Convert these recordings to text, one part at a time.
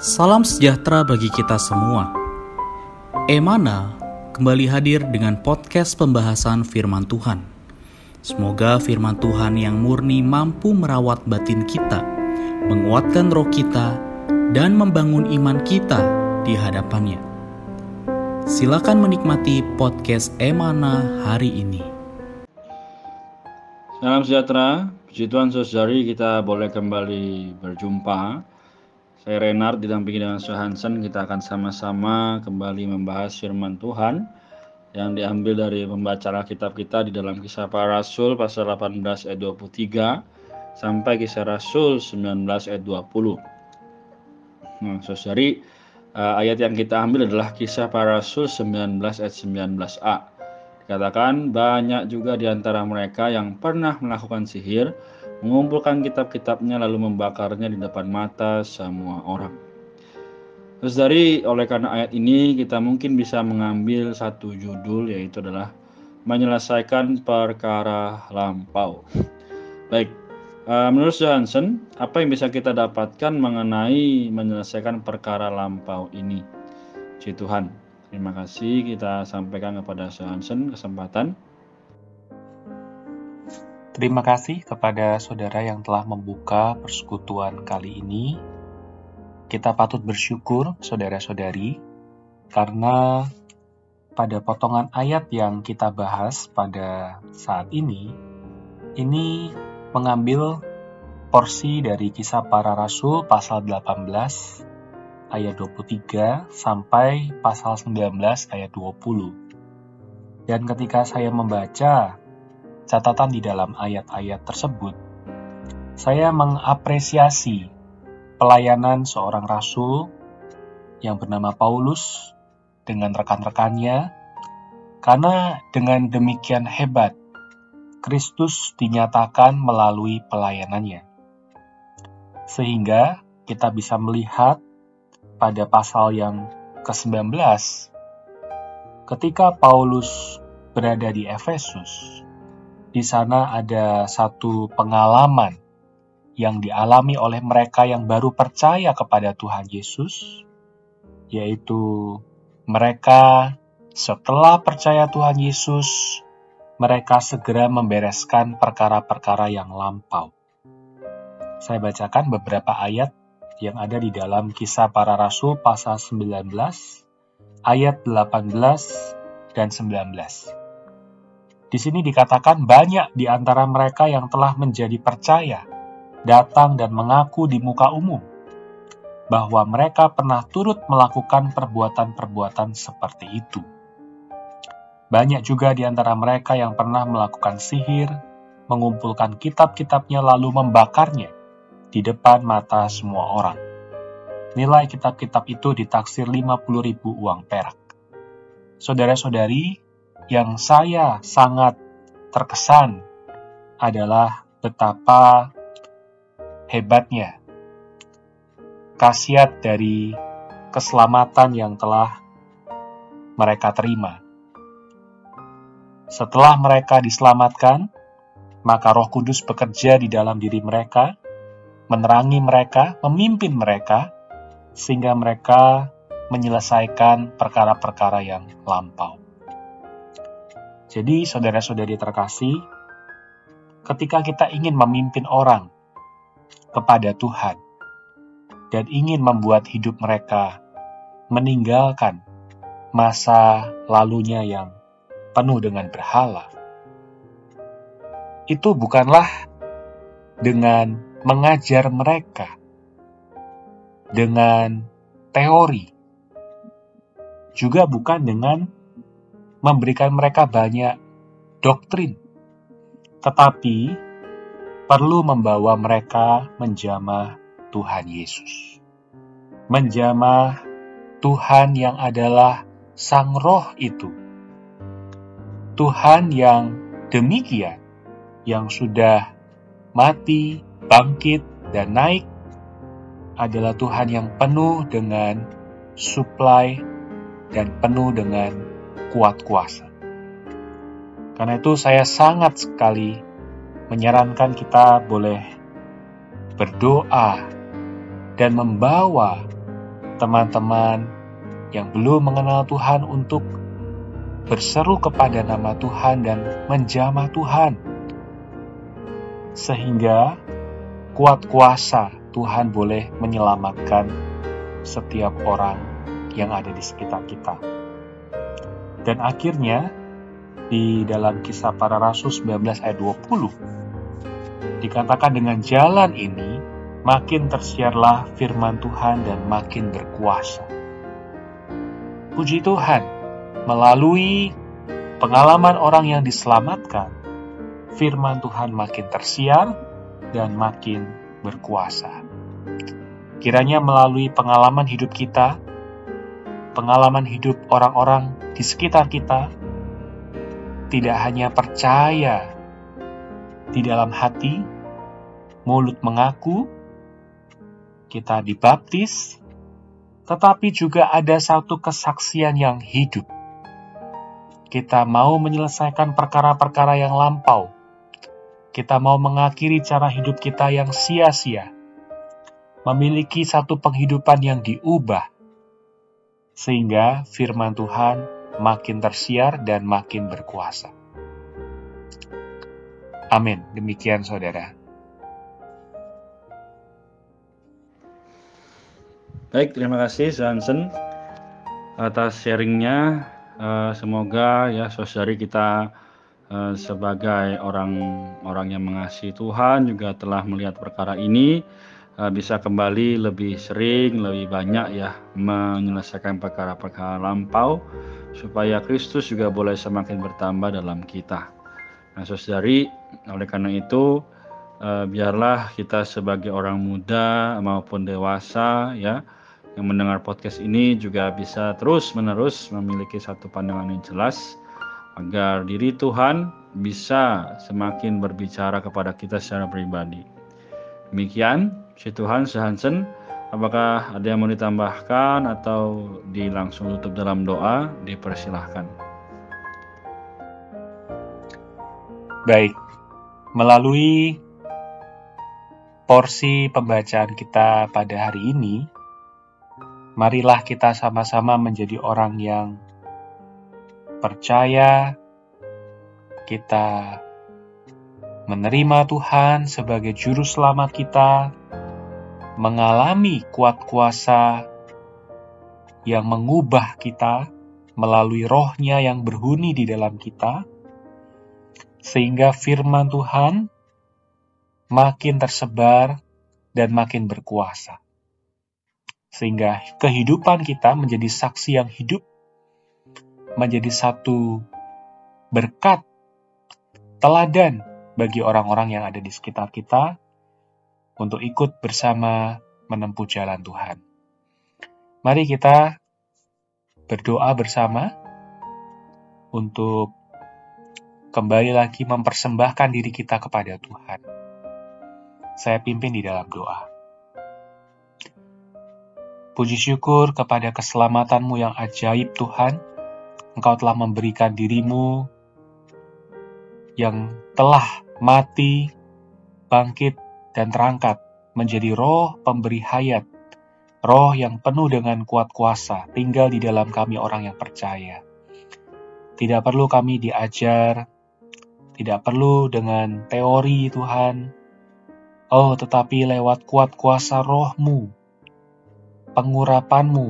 Salam sejahtera bagi kita semua. Emana kembali hadir dengan podcast pembahasan firman Tuhan. Semoga firman Tuhan yang murni mampu merawat batin kita, menguatkan roh kita, dan membangun iman kita di hadapannya. Silakan menikmati podcast Emana hari ini. Salam sejahtera, puji Tuhan saudari kita boleh kembali berjumpa saya Renard didampingi dengan Sir Hansen. Kita akan sama-sama kembali membahas firman Tuhan yang diambil dari pembaca Alkitab kita di dalam kisah para rasul pasal 18 ayat 23 sampai kisah rasul 19 ayat 20. Nah, saudari, eh, ayat yang kita ambil adalah kisah para rasul 19 ayat 19a. Dikatakan banyak juga di antara mereka yang pernah melakukan sihir, mengumpulkan kitab-kitabnya lalu membakarnya di depan mata semua orang. Terus dari oleh karena ayat ini kita mungkin bisa mengambil satu judul yaitu adalah menyelesaikan perkara lampau. Baik, uh, menurut Johansson, apa yang bisa kita dapatkan mengenai menyelesaikan perkara lampau ini? Puji Tuhan. Terima kasih kita sampaikan kepada Johansson kesempatan. Terima kasih kepada saudara yang telah membuka persekutuan kali ini. Kita patut bersyukur, saudara-saudari, karena pada potongan ayat yang kita bahas pada saat ini, ini mengambil porsi dari kisah para rasul pasal 18 ayat 23 sampai pasal 19 ayat 20. Dan ketika saya membaca catatan di dalam ayat-ayat tersebut, saya mengapresiasi pelayanan seorang rasul yang bernama Paulus dengan rekan-rekannya, karena dengan demikian hebat Kristus dinyatakan melalui pelayanannya. Sehingga kita bisa melihat pada pasal yang ke-19, ketika Paulus berada di Efesus, di sana ada satu pengalaman yang dialami oleh mereka yang baru percaya kepada Tuhan Yesus, yaitu mereka setelah percaya Tuhan Yesus, mereka segera membereskan perkara-perkara yang lampau. Saya bacakan beberapa ayat yang ada di dalam kisah para rasul pasal 19, ayat 18 dan 19. Di sini dikatakan banyak di antara mereka yang telah menjadi percaya, datang dan mengaku di muka umum bahwa mereka pernah turut melakukan perbuatan-perbuatan seperti itu. Banyak juga di antara mereka yang pernah melakukan sihir, mengumpulkan kitab-kitabnya lalu membakarnya di depan mata semua orang. Nilai kitab-kitab itu ditaksir 50 ribu uang perak. Saudara-saudari, yang saya sangat terkesan adalah betapa hebatnya khasiat dari keselamatan yang telah mereka terima. Setelah mereka diselamatkan, maka Roh Kudus bekerja di dalam diri mereka, menerangi mereka, memimpin mereka, sehingga mereka menyelesaikan perkara-perkara yang lampau. Jadi, saudara-saudari terkasih, ketika kita ingin memimpin orang kepada Tuhan dan ingin membuat hidup mereka meninggalkan masa lalunya yang penuh dengan berhala, itu bukanlah dengan mengajar mereka dengan teori, juga bukan dengan memberikan mereka banyak doktrin, tetapi perlu membawa mereka menjamah Tuhan Yesus. Menjamah Tuhan yang adalah Sang Roh itu. Tuhan yang demikian, yang sudah mati, bangkit, dan naik, adalah Tuhan yang penuh dengan supply dan penuh dengan kuat kuasa. Karena itu saya sangat sekali menyarankan kita boleh berdoa dan membawa teman-teman yang belum mengenal Tuhan untuk berseru kepada nama Tuhan dan menjamah Tuhan. Sehingga kuat kuasa Tuhan boleh menyelamatkan setiap orang yang ada di sekitar kita. Dan akhirnya di dalam kisah para rasul 19 ayat 20 dikatakan dengan jalan ini makin tersiarlah firman Tuhan dan makin berkuasa. Puji Tuhan, melalui pengalaman orang yang diselamatkan, firman Tuhan makin tersiar dan makin berkuasa. Kiranya melalui pengalaman hidup kita, pengalaman hidup orang-orang di sekitar kita, tidak hanya percaya di dalam hati, mulut mengaku, kita dibaptis, tetapi juga ada satu kesaksian yang hidup. Kita mau menyelesaikan perkara-perkara yang lampau. Kita mau mengakhiri cara hidup kita yang sia-sia memiliki satu penghidupan yang diubah, sehingga firman Tuhan makin tersiar dan makin berkuasa. Amin. Demikian, saudara. Baik, terima kasih Johnson atas sharingnya. Uh, semoga ya saudari kita uh, sebagai orang-orang yang mengasihi Tuhan juga telah melihat perkara ini Eh, bisa kembali lebih sering, lebih banyak ya menyelesaikan perkara-perkara lampau supaya Kristus juga boleh semakin bertambah dalam kita. Nah, saudari, oleh karena itu eh, biarlah kita sebagai orang muda maupun dewasa ya yang mendengar podcast ini juga bisa terus-menerus memiliki satu pandangan yang jelas agar diri Tuhan bisa semakin berbicara kepada kita secara pribadi. Demikian Tuhan sehansen, apakah ada yang mau ditambahkan atau di langsung tutup dalam doa? Dipersilahkan. Baik, melalui porsi pembacaan kita pada hari ini, marilah kita sama-sama menjadi orang yang percaya, kita menerima Tuhan sebagai Juru Selamat kita, mengalami kuat kuasa yang mengubah kita melalui rohnya yang berhuni di dalam kita, sehingga firman Tuhan makin tersebar dan makin berkuasa. Sehingga kehidupan kita menjadi saksi yang hidup, menjadi satu berkat, teladan bagi orang-orang yang ada di sekitar kita, untuk ikut bersama menempuh jalan Tuhan. Mari kita berdoa bersama untuk kembali lagi mempersembahkan diri kita kepada Tuhan. Saya pimpin di dalam doa. Puji syukur kepada keselamatanmu yang ajaib Tuhan. Engkau telah memberikan dirimu yang telah mati, bangkit, dan terangkat menjadi roh pemberi hayat, roh yang penuh dengan kuat kuasa, tinggal di dalam kami orang yang percaya. Tidak perlu kami diajar, tidak perlu dengan teori Tuhan, oh tetapi lewat kuat kuasa rohmu, pengurapanmu,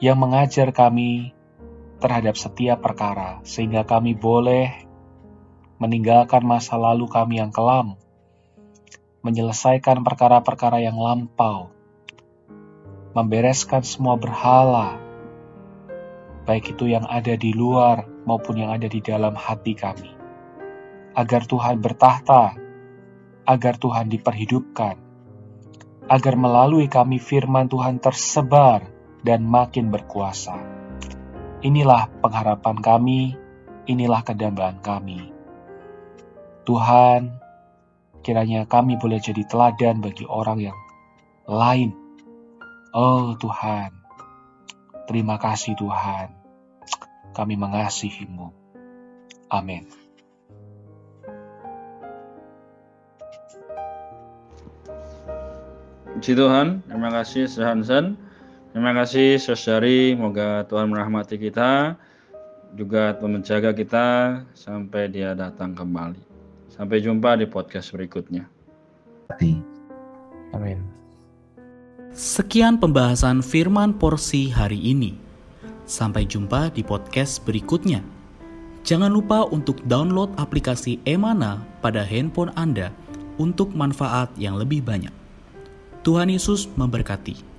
yang mengajar kami terhadap setiap perkara, sehingga kami boleh meninggalkan masa lalu kami yang kelam, menyelesaikan perkara-perkara yang lampau, membereskan semua berhala, baik itu yang ada di luar maupun yang ada di dalam hati kami, agar Tuhan bertahta, agar Tuhan diperhidupkan, agar melalui kami firman Tuhan tersebar dan makin berkuasa. Inilah pengharapan kami, inilah kedambaan kami. Tuhan, Kiranya kami boleh jadi teladan bagi orang yang lain. Oh Tuhan, terima kasih Tuhan. Kami mengasihimu. Amin. Puji Tuhan, terima kasih Hansen Terima kasih Saudari, semoga Tuhan merahmati kita, juga menjaga kita sampai dia datang kembali. Sampai jumpa di podcast berikutnya. Amin. Sekian pembahasan firman porsi hari ini. Sampai jumpa di podcast berikutnya. Jangan lupa untuk download aplikasi Emana pada handphone Anda untuk manfaat yang lebih banyak. Tuhan Yesus memberkati.